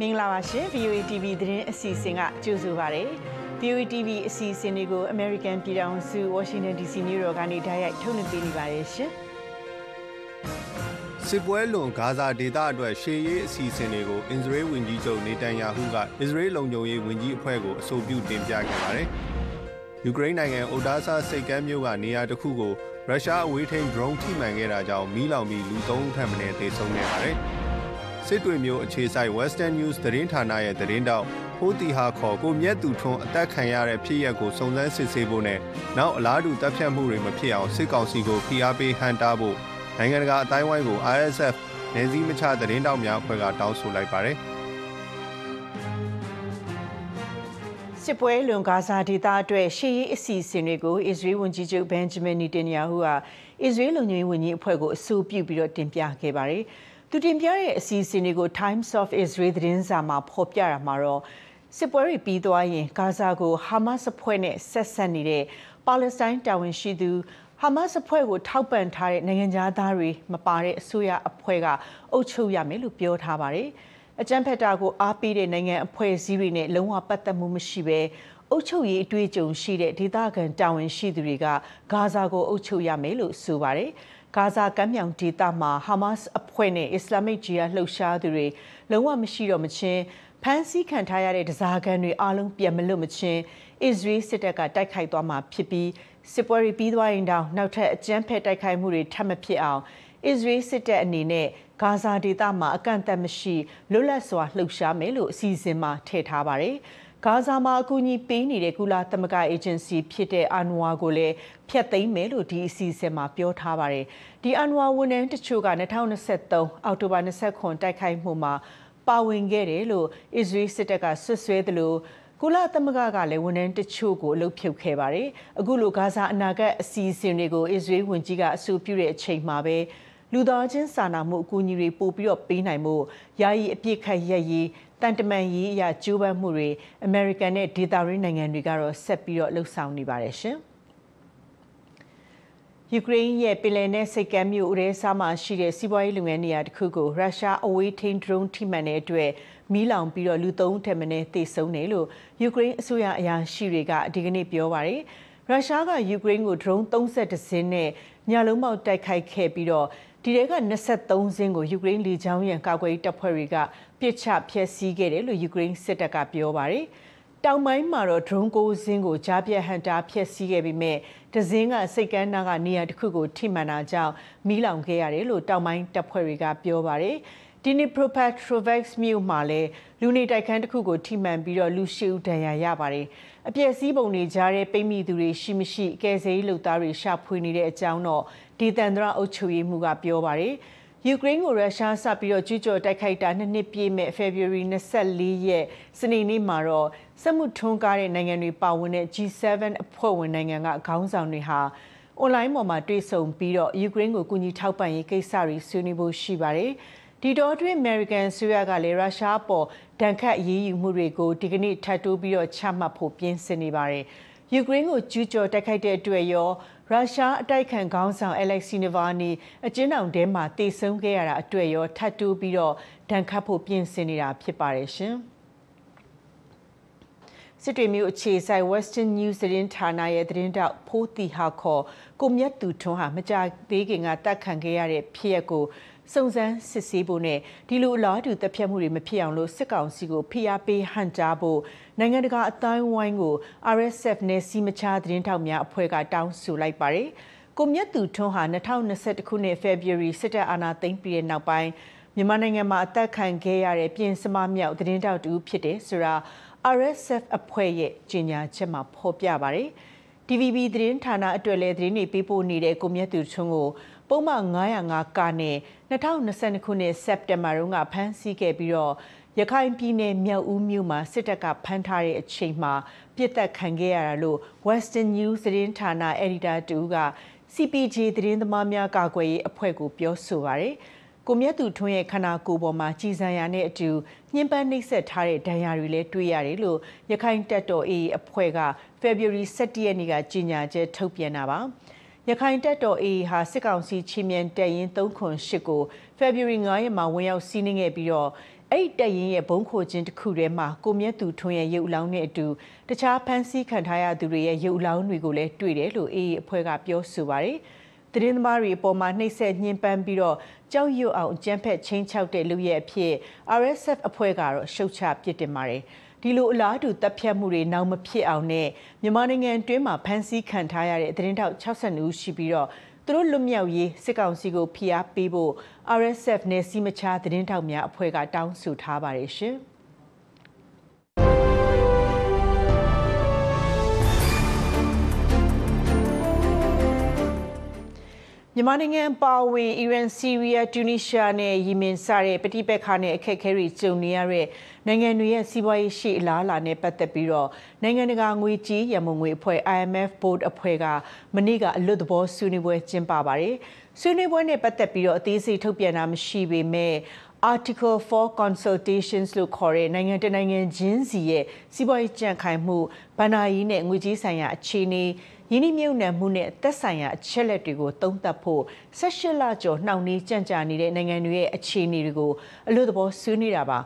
မင်္ဂလာပါရှင် VOA TV သတင်းအစီအစဉ်ကကြိုဆိုပါရစေ VOA TV အစီအစဉ်တွေကို American ပြည်ထောင်စု Washington DC မြို့တော်ကနေတိုက်ရိုက်ထုတ်လွှင့်ပေးနေပါတယ်ရှင်စစ်ပွဲလွန်ဂါဇာဒေသအတွက်ရှေးရေးအစီအစဉ်တွေကိုအစ္စရေးဝန်ကြီးချုပ်နေတန်ယာဟုကအစ္စရေးလုံခြုံရေးဝန်ကြီးအဖွဲ့ကိုအဆိုပြုတင်ပြခဲ့ပါတယ်။ယူကရိန်းနိုင်ငံအိုဒါဆာစိတ်ကမ်းမြို့ကနေရာတစ်ခုကိုရုရှားအဝေးထိန်း drone ထိမှန်ခဲ့တာကြောင့်မီးလောင်ပြီးလူ၃ဦးထပ်မံသေဆုံးခဲ့ပါတယ်။ စစ်တွေမျိုးအခြေစိုက် Western News သတင်းဌာနရဲ့သတင်းတောက်ဖိုးတီဟာခေါ်ကိုမြတ်သူထွန်းအသက်ခံရတဲ့ဖြစ်ရပ်ကိုစုံစမ်းစစ်ဆေးဖို့နဲ့နောက်အလားတူတပ်ဖြတ်မှုတွေမဖြစ်အောင်စစ်ကောင်စီကိုဖိအားပေးဟန်တာဖို့နိုင်ငံတကာအတိုင်းဝိုင်းကို ISF နေစည်းမချသတင်းတောက်များအဖွဲ့ကတောင်းဆိုလိုက်ပါတယ်စစ်ပွဲလွန်ဂါဇာဒေသအတွက်ရှေ့ရေးအစီအစဉ်တွေကိုအစ္စရေးဝန်ကြီးချုပ်ဘန်ဂျမင်နီတင်ယာဟူကအစ္စရေးလုံခြုံရေးဝန်ကြီးအဖွဲ့ကိုအဆိုပြုပြီးတော့တင်ပြခဲ့ပါတယ်။ သူတင်ပြတဲ့အစီအစဉ်တွေကို Times of Israel သတင်းစာမှာဖော်ပြတာမှာတော့စစ်ပွဲတွေပြီးသွားရင်ဂါဇာကိုဟာမတ်စ်အဖွဲ့နဲ့ဆက်ဆက်နေတဲ့ပါလက်စတိုင်းတာဝန်ရှိသူဟာမတ်စ်အဖွဲ့ကိုထောက်ပံ့ထားတဲ့နိုင်ငံသားတွေမပါတဲ့အစိုးရအဖွဲ့ကအုပ်ချုပ်ရမယ်လို့ပြောထားပါတယ်။အကြံဖက်တာကိုအားပေးတဲ့နိုင်ငံအဖွဲ့အစည်းတွေနဲ့လုံးဝပတ်သက်မှုမရှိဘဲအုပ်ချုပ်ရေးအတွေ့အကြုံရှိတဲ့ဒေသခံတာဝန်ရှိသူတွေကဂါဇာကိုအုပ်ချုပ်ရမယ်လို့ဆိုပါတယ်။ ဂါဇာကမ်းမြောင်ဒေသမှာဟာမတ်စ်အဖွဲ့နဲ့အစ္စလာမစ်ဂျီယာလှုပ်ရှားသူတွေလုံးဝမရှိတော့မချင်းဖမ်းဆီးခံထားရတဲ့ဒဇာကန်တွေအားလုံးပြန်မလွတ်မချင်းအစ္စရေးစစ်တပ်ကတိုက်ခိုက်သွားမှာဖြစ်ပြီးစစ်ပွဲတွေပြီးသွားရင်တောင်နောက်ထပ်အကြမ်းဖက်တိုက်ခိုက်မှုတွေထပ်မဖြစ်အောင်အစ္စရေးစစ်တပ်အနေနဲ့ဂါဇာဒေသမှာအကန့်အသတ်မရှိလွတ်လပ်စွာလှုပ်ရှားမယ်လို့အစီအစဉ်မှာထည့်ထားပါတယ်။ ဂါဇာမှာအကူအညီပေးနေတဲ့ကုလသမဂ္ဂအေဂျင်စီဖြစ်တဲ့အန်ဝါကိုလည်းဖျက်သိမ်းမယ်လို့ဒီအစီအစဉ်မှာပြောထားပါတယ်။ဒီအန်ဝါဝန်ထမ်းတချို့က2023အောက်တိုဘာ29တိုက်ခိုက်မှုမှာပါဝင်ခဲ့တယ်လို့အစ္စရေးစစ်တပ်ကဆွဆွဲသလိုကုလသမဂ္ဂကလည်းဝန်ထမ်းတချို့ကိုအလုပ်ဖြုတ်ခဲ့ပါတယ်။အခုလိုဂါဇာအနာဂတ်အစီအစဉ်တွေကိုအစ္စရေးဝန်ကြီးကအဆိုပြုတဲ့အချိန်မှာပဲလူသားချင်းစာနာမှုအကူအညီတွေပို့ပြီးတော့ပေးနိုင်မှုယာယီအပြစ်ခတ်ရက်ရေး တန်တမန်ရေးအရာကြိုးပမ်းမှုတွေအမေရိကန်နဲ့ဒေသရင်းနိုင်ငံတွေကတော့ဆက်ပြီးတော့လှုပ်ဆောင်နေပါတယ်ရှင်ယူကရိန်းရဲ့ပင်လယ်နက်စိတ်ကမ်းမြို့ဥရဲစားမှာရှိတဲ့စီးပွားရေးလုပ်ငန်းနေရာတစ်ခုကိုရုရှားအဝေးထိန်း drone ထိမှန်တဲ့အတွက်မီးလောင်ပြီးတော့လူ၃ထက်မနည်းသေဆုံးတယ်လို့ယူကရိန်းအစိုးရအရာရှိတွေကဒီကနေ့ပြောပါတယ်ရုရှားကယူကရိန်းကို drone 32စင်းနဲ့ညလုံးပေါက်တိုက်ခိုက်ခဲ့ပြီးတော့ ဒီတဲက23စင်းကိုယူကရိန်းလေကြောင်းရန်ကာကွယ်တပ်ဖွဲ့တွေကပစ်ချဖျက်ဆီးခဲ့တယ်လို့ယူကရိန်းစစ်တပ်ကပြောပါတယ်။တောင်ပိုင်းမှာတော့ drone ကိုစင်းကိုကြားပြတ်ဟန်တာဖျက်ဆီးခဲ့ပြီးမြဲဒဇင်းကစိတ်ကမ်းနာကနေရာတစ်ခုကိုထိမှန်တာကြောင့်မီးလောင်ခဲ့ရတယ်လို့တောင်ပိုင်းတပ်ဖွဲ့တွေကပြောပါတယ်။ဒီနေ့ Propetrovac မြို့မှာလည်းလူနေတိုက်ခန်းတစ်ခုကိုထိမှန်ပြီးတော့လူရှိဦးဒဏ်ရာရပါတယ်။အပြည့်စည်းပုံတွေကြားတဲ့ပိတ်မိသူတွေရှိမရှိကယ်ဆယ်ရေးလုပ်သားတွေရှာဖွေနေတဲ့အကြောင်းတော့ ဒီတန်တရာအုပ်ချုပ်ရေးမှူးကပြောပါတယ်။ယူကရိန်းကိုရုရှားစပြီးတော့ကျူးကျော်တိုက်ခိုက်တာနှစ်နှစ်ပြည့်မဲ့ February 24ရက်စနေနေ့မှာတော့စက်မှုထွန်းကားတဲ့နိုင်ငံတွေပါဝင်တဲ့ G7 အဖွဲ့ဝင်နိုင်ငံကခေါင်းဆောင်တွေဟာအွန်လိုင်းပေါ်မှာတွေ့ဆုံပြီးတော့ယူကရိန်းကိုကူညီထောက်ပံ့ရေးကိစ္စတွေဆွေးနွေးဖို့ရှိပါတယ်။ဒီတော့အတွင်း American ဆွေးရကလည်းရုရှားပေါ်ဒဏ်ခတ်အရေးယူမှုတွေကိုဒီကနေ့ထပ်တိုးပြီးတော့ချမှတ်ဖို့ပြင်ဆင်နေပါတယ်။ယူကရိန်းကိုကျူးကျော်တိုက်ခိုက်တဲ့အတွက်ရော ရုရှားအတိုက်ခံခေါင်းဆောင်အလက်ဆီနီဗာနီအကျဉ်းထောင်ထဲမှာတေဆုံးခဲ့ရတာအတွေ့ရောထပ်တိုးပြီးတော့ဒဏ်ခတ်ဖို့ပြင်ဆင်နေတာဖြစ်ပါတယ်ရှင်စစ်တွေမျိုးအခြေဆိုင် Western News သတင်းဌာနရဲ့သတင်းတောက်ဖိုးတီဟာခေါ်ကိုမြတ်သူထွန်းဟာမကြသေးခင်ကတတ်ခံခဲ့ရတဲ့ဖြစ်ရပ်ကို စုံစမ်းစစ်ဆေးဖို့နဲ့ဒီလိုအလားတူတပ်ဖြတ်မှုတွေမဖြစ်အောင်လို့စစ်ကောင်စီကိုဖိအားပေးဟန်ကြားဖို့နိုင်ငံတကာအတိုင်းဝိုင်းကို RSF နဲ့စီမချသတင်းထောက်များအဖွဲ့ကတောင်းဆိုလိုက်ပါတယ်။ကိုမြတ်သူထွန်းဟာ2021ခုနှစ် February စစ်တပ်အာဏာသိမ်းပြီးတဲ့နောက်ပိုင်းမြန်မာနိုင်ငံမှာအသက်ခံခဲ့ရတဲ့ပြင်စမမြောက်သတင်းတောက်တူဖြစ်တယ်ဆိုတာ RSF အဖွဲ့ရဲ့ကြေညာချက်မှာဖော်ပြပါတယ်။ TVB သတင်းဌာနအတွက်လည်းသတင်းတွေပေးပို့နေတဲ့ကိုမြတ်သူထွန်းကို ပုံမှန်905ကနဲ့2022ခုနှစ်စက်တင်ဘာတုန်းကဖမ်းဆီးခဲ့ပြီးတော့ရခိုင်ပြည်နယ်မြောက်ဦးမြို့မှာစစ်တပ်ကဖမ်းထားတဲ့အချိန်မှာပြစ်တက်ခံခဲ့ရတာလို့ Western News သတင်းဌာနအယ်ဒီတာတူက CPJ သတင်းသမားများကာကွယ်ရေးအဖွဲ့ကိုပြောဆိုပါရယ်ကိုမြတ်သူထွန်းရဲ့ခန္ဓာကိုယ်ပေါ်မှာကြည်စံရနဲ့အတူညှဉ်းပန်းနှိပ်စက်ထားတဲ့ဒဏ်ရာတွေလည်းတွေ့ရတယ်လို့ရခိုင်တပ်တော် AA အဖွဲ့က February 17ရက်နေ့ကကြေညာချက်ထုတ်ပြန်တာပါ။ ရခိုင်တပ်တော် AA ဟာစစ်ကောင်စီချီမြန်တပ်ရင်း308ကို February 9ရက်မှာဝင်ရောက်စီးနင်းခဲ့ပြီးတော့အဲ့ဒီတပ်ရင်းရဲ့ဘုံခိုခြင်းတစ်ခုထဲမှာကိုမြတ်သူထွန်းရဲ့ရုပ်အလောင်းနဲ့အတူတခြားဖမ်းဆီးခံထားရသူတွေရဲ့ရုပ်အလောင်းတွေကိုလည်းတွေ့တယ်လို့အေးအဖွဲ့ကပြောဆိုပါတယ်။သတင်းသမားတွေအပေါ်မှာနှိပ်စက်ညှဉ်းပန်းပြီးတော့ကြောက်ရွံ့အောင်ကြမ်းဖက်ချင်းချောက်တဲ့လူရဲ့အဖြစ် RSF အဖွဲ့ကတော့ရှုတ်ချပစ်တင်ပါတယ်။ ဒီလိုအလားတူတပ်ဖြတ်မှုတွေနောက်မဖြစ်အောင်နဲ့မြန်မာနိုင်ငံတွင်းမှာဖမ်းဆီးခံထားရတဲ့သတင်းထောက်62ဦးရှိပြီးတော့သူတို့လွတ်မြောက်ရေးစစ်ကောင်စီကိုဖိအားပေးဖို့ RSF နဲ့စီမချာသတင်းထောက်များအဖွဲ့ကတောင်းဆိုထားပါတယ်ရှင်။ မြန်မာနိုင်ငံပါဝင်အီရန်ဆီးရီးယားတူနီးရှားနဲ့ယီမင်စတဲ့ပဋိပက္ခနဲ့အခက်အခဲတွေကြုံနေရတဲ့နိုင်ငံတွေရဲ့စီးပွားရေးရှေ့အလားအလာနဲ့ပတ်သက်ပြီးတော့နိုင်ငံတကာငွေကြေးရန်ပုံငွေအဖွဲ့ IMF Board အဖွဲ့ကမနေ့ကအလွတ်သဘောဆွေးနွေးပွဲကျင်းပပါတယ်။ဆွေးနွေးပွဲနဲ့ပတ်သက်ပြီးတော့အသေးစိတ်ထုတ်ပြန်တာမရှိပေမဲ့ Article 4 consultations လို့ခေါ်တဲ့နိုင်ငံတနိုင်ငံချင်းစီရဲ့စီးပွားရေးကြံ့ခိုင်မှုဗဏ္ဍာရေးနဲ့ငွေကြေးဆိုင်ရာအခြေအနေ ယင်းနှမြုပ်နှံမှုနဲ့သက်ဆိုင်ရာအချက်လက်တွေကိုသုံးသပ်ဖို့18လကျော်နှောင့်နှေးကြန့်ကြာနေတဲ့နိုင်ငံတွေရဲ့အခြေအနေတွေကိုအလို့သဘောဆွေးနွေးတာပါ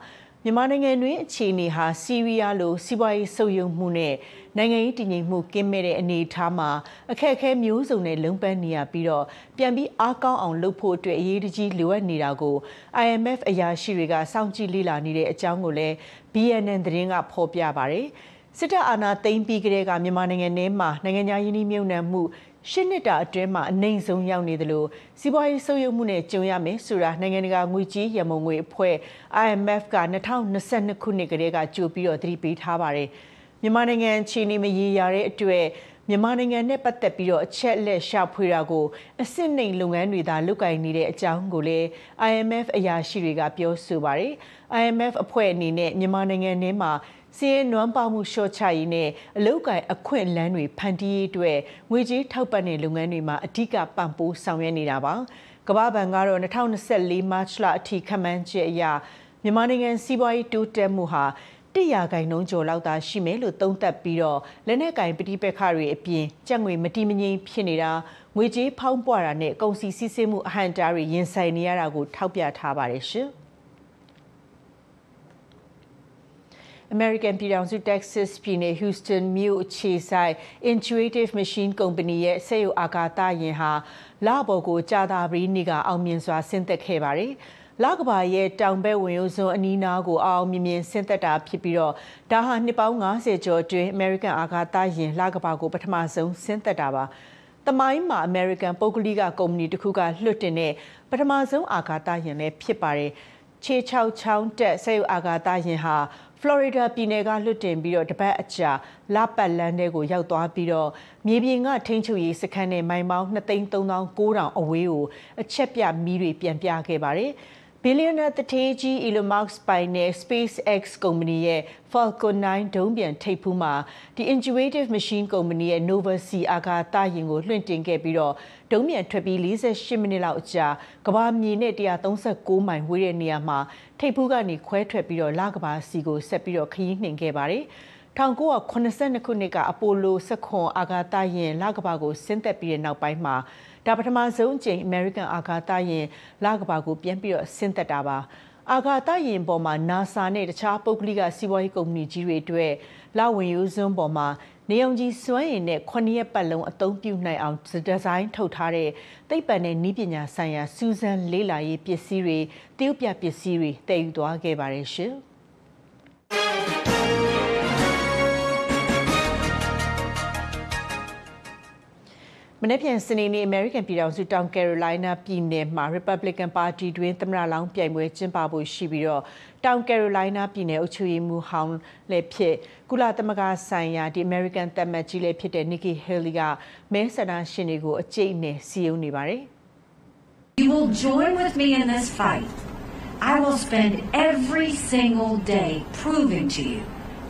မြန်မာနိုင်ငံတွင်အခြေအနေဟာစီးရီးယားလိုစီးပွားရေးဆုပ်ယုပ်မှုနဲ့နိုင်ငံရေးတည်ငြိမ်မှုကင်းမဲ့တဲ့အနေအထားမှာအခက်အခဲမျိုးစုံနဲ့လုံပန်းနေရပြီးတော့ပြန်ပြီးအားကောင်းအောင်လုပ်ဖို့အတွက်အရေးတကြီးလိုအပ်နေတာကို IMF အရာရှိတွေကစောင့်ကြည့်လေ့လာနေတဲ့အကြောင်းကိုလည်း BNN သတင်းကဖော်ပြပါတယ်။ စစ်တပ်အာဏာသိမ်းပြီးကတည်းကမြန်မာနိုင်ငံထဲမှာနိုင်ငံခြားယင်းနှမြုပ်နှံမှုရှစ်နှစ်တာအတွင်းမှာအနိုင်ဆုံးရောက်နေသလိုစီးပွားရေးဆုပ်ယုပ်မှုနဲ့ကြုံရမယ်ဆိုတာနိုင်ငံတကာငွေကြေးရမုံငွေအဖွဲ့ IMF က2022ခုနှစ်ကတည်းကကြိုပြီးတော့သတိပေးထားပါတယ်မြန်မာနိုင်ငံအခြေအနေမရေရာတဲ့အတွက်မြန်မာနိုင်ငံနဲ့ပတ်သက်ပြီးတော့အချက်လက်ရှာဖွေတာကိုအစစ်နှိမ်လုပ်ငန်းတွေသာလုပ်ကိုင်နေတဲ့အကြောင်းကိုလည်း IMF အရာရှိတွေကပြောဆိုပါတယ် IMF အဖွဲ့အနေနဲ့မြန်မာနိုင်ငံထဲမှာ စီးရဲနွမ်းပေါမှုလျှော့ချရေးနဲ့အလုတ်ကင်အခွင့်အလန်းတွေဖန်တီးရေးအတွက်ငွေကြေးထောက်ပံ့တဲ့လုပ်ငန်းတွေမှာအဓိကပံ့ပိုးဆောင်ရွက်နေတာပါကမ္ဘာဘဏ်ကတော့2024မတ်လအထိခန့်မှန်းချက်အရမြန်မာနိုင်ငံစီးပွားရေးတိုးတက်မှုဟာတရာဂိုင်နှုန်းကျော်လောက်သာရှိမယ်လို့သုံးသပ်ပြီးတော့လက်နက်ကင်ပဋိပက္ခတွေအပြင်ကြက်ငွေမတိမငိမ်ဖြစ်နေတာငွေကြေးဖောင်းပွားတာနဲ့ကုန်စည်စီးဆင်းမှုအဟန့်တားတွေရင်ဆိုင်နေရတာကိုထောက်ပြထားပါတယ်ရှင်။ American ပြည်ထောင်စု Texas ပြည်နယ် Houston မြို့အခြေစိုက် Intuitive Machine Company ရဲ့စက်ရုပ်အာကာသယာဉ်ဟာလပေါ်ကိုကြာသာပတေးနေ့ကအောင်မြင်စွာဆင်းသက်ခဲ့ပါတယ်။လကဘာရဲ့တောင်ဘက်ဝင်ရိုးစွန်းအနီးနားကိုအောင်မြင်မြင်ဆင်းသက်တာဖြစ်ပြီးတော့ဒါဟာနှစ်ပေါင်း90ကျော်အတွင်း American အာကာသယာဉ်လကဘာကိုပထမဆုံးဆင်းသက်တာပါ။တမိုင်းမှာ American ပုဂ္ဂလိကကုမ္ပဏီတစ်ခုကလွှတ်တင်တဲ့ပထမဆုံးအာကာသယာဉ်လည်းဖြစ်ပါတယ်။ခြေချောက်ချောင်းတက်ဆဲယူအာကာသယာဉ်ဟာဖလော်ရီဒါပြည်နယ်ကလွတ်တင်ပြီးတော့တပတ်အကြာလပတ်လန်းထဲကိုရောက်သွားပြီးတော့မြေပြင်ကထိန်းချုပ်ရေးစခန်းနဲ့မိုင်ပေါင်း2,3900အဝေးကိုအချက်ပြမီးတွေပြန်ပြခဲ့ပါတယ်။ ဘီလီယံနာတထေးကြီး Elon Musk ပိုင်တဲ့ SpaceX ကုမ္ပဏီရဲ့ Falcon 9ဒုံးပျံထိပ်ဖူးမှာဒီ Intuitive Machine ကုမ္ပဏီရဲ့ Nova C အာကာသယာဉ်ကိုလွှင့်တင်ခဲ့ပြီးတော့ဒုံးပျံထွက်ပြီး48မိနစ်လောက်အကြာကဘာမြေနဲ့139မိုင်ဝေးတဲ့နေရာမှာထိပ်ဖူးကနေခွဲထွက်ပြီးတော့လကဘာစီကိုဆက်ပြီးတော့ခရီးနှင်ခဲ့ပါတယ်1982ခုနှစ်ကအပိုလို19အာကာသယာဉ်လကဘာကိုဆင်းသက်ပြီးတဲ့နောက်ပိုင်းမှာ ဒါပထမဆုံးအကြိမ် American အာကာသယာဉ်လကဘာကိုပြန်ပြီးတော့ဆင်းသက်တာပါအာကာသယာဉ်ပေါ်မှာ NASA နဲ့တခြားပုဂ္ဂလိကစီးပွားရေးကုမ္ပဏီကြီးတွေအတွက်လဝင်ရိုးစွန်းပေါ်မှာနေအောင်ကြီးစွမ်းရည်နဲ့9ရက်ပတ်လုံးအသုံးပြုနိုင်အောင်ဒီဇိုင်းထုတ်ထားတဲ့သိပ္ပံနဲ့နည်းပညာဆိုင်ရာစူးစမ်းလေ့လာရေးပစ္စည်းတွေတရုတ်ပြပစ္စည်းတွေတည်ယူသွားခဲ့ပါတယ်ရှင်။ နေ့ပြန်စနေနေ့ American ပြည်ထောင်စုတောင် Carolina ပြည်နယ်မှာ Republican Party တွင်သမ္မတလောင်းပြိုင်ပွဲကျင်းပဖို့ရှိပြီးတော့တောင် Carolina ပြည်နယ်အုပ်ချုပ်ရေးမှူးဟောင်းလည်းဖြစ်ကုလသမဂ္ဂဆိုင်ရာဒီ American သမ္မတ်ကြီးလည်းဖြစ်တဲ့ Nikki Haley ကမဲဆန္ဒရှင်တွေကိုအကြိတ်နဲ့စီယုံနေပါတယ် You will join with me in this fight. I will spend every single day proving to you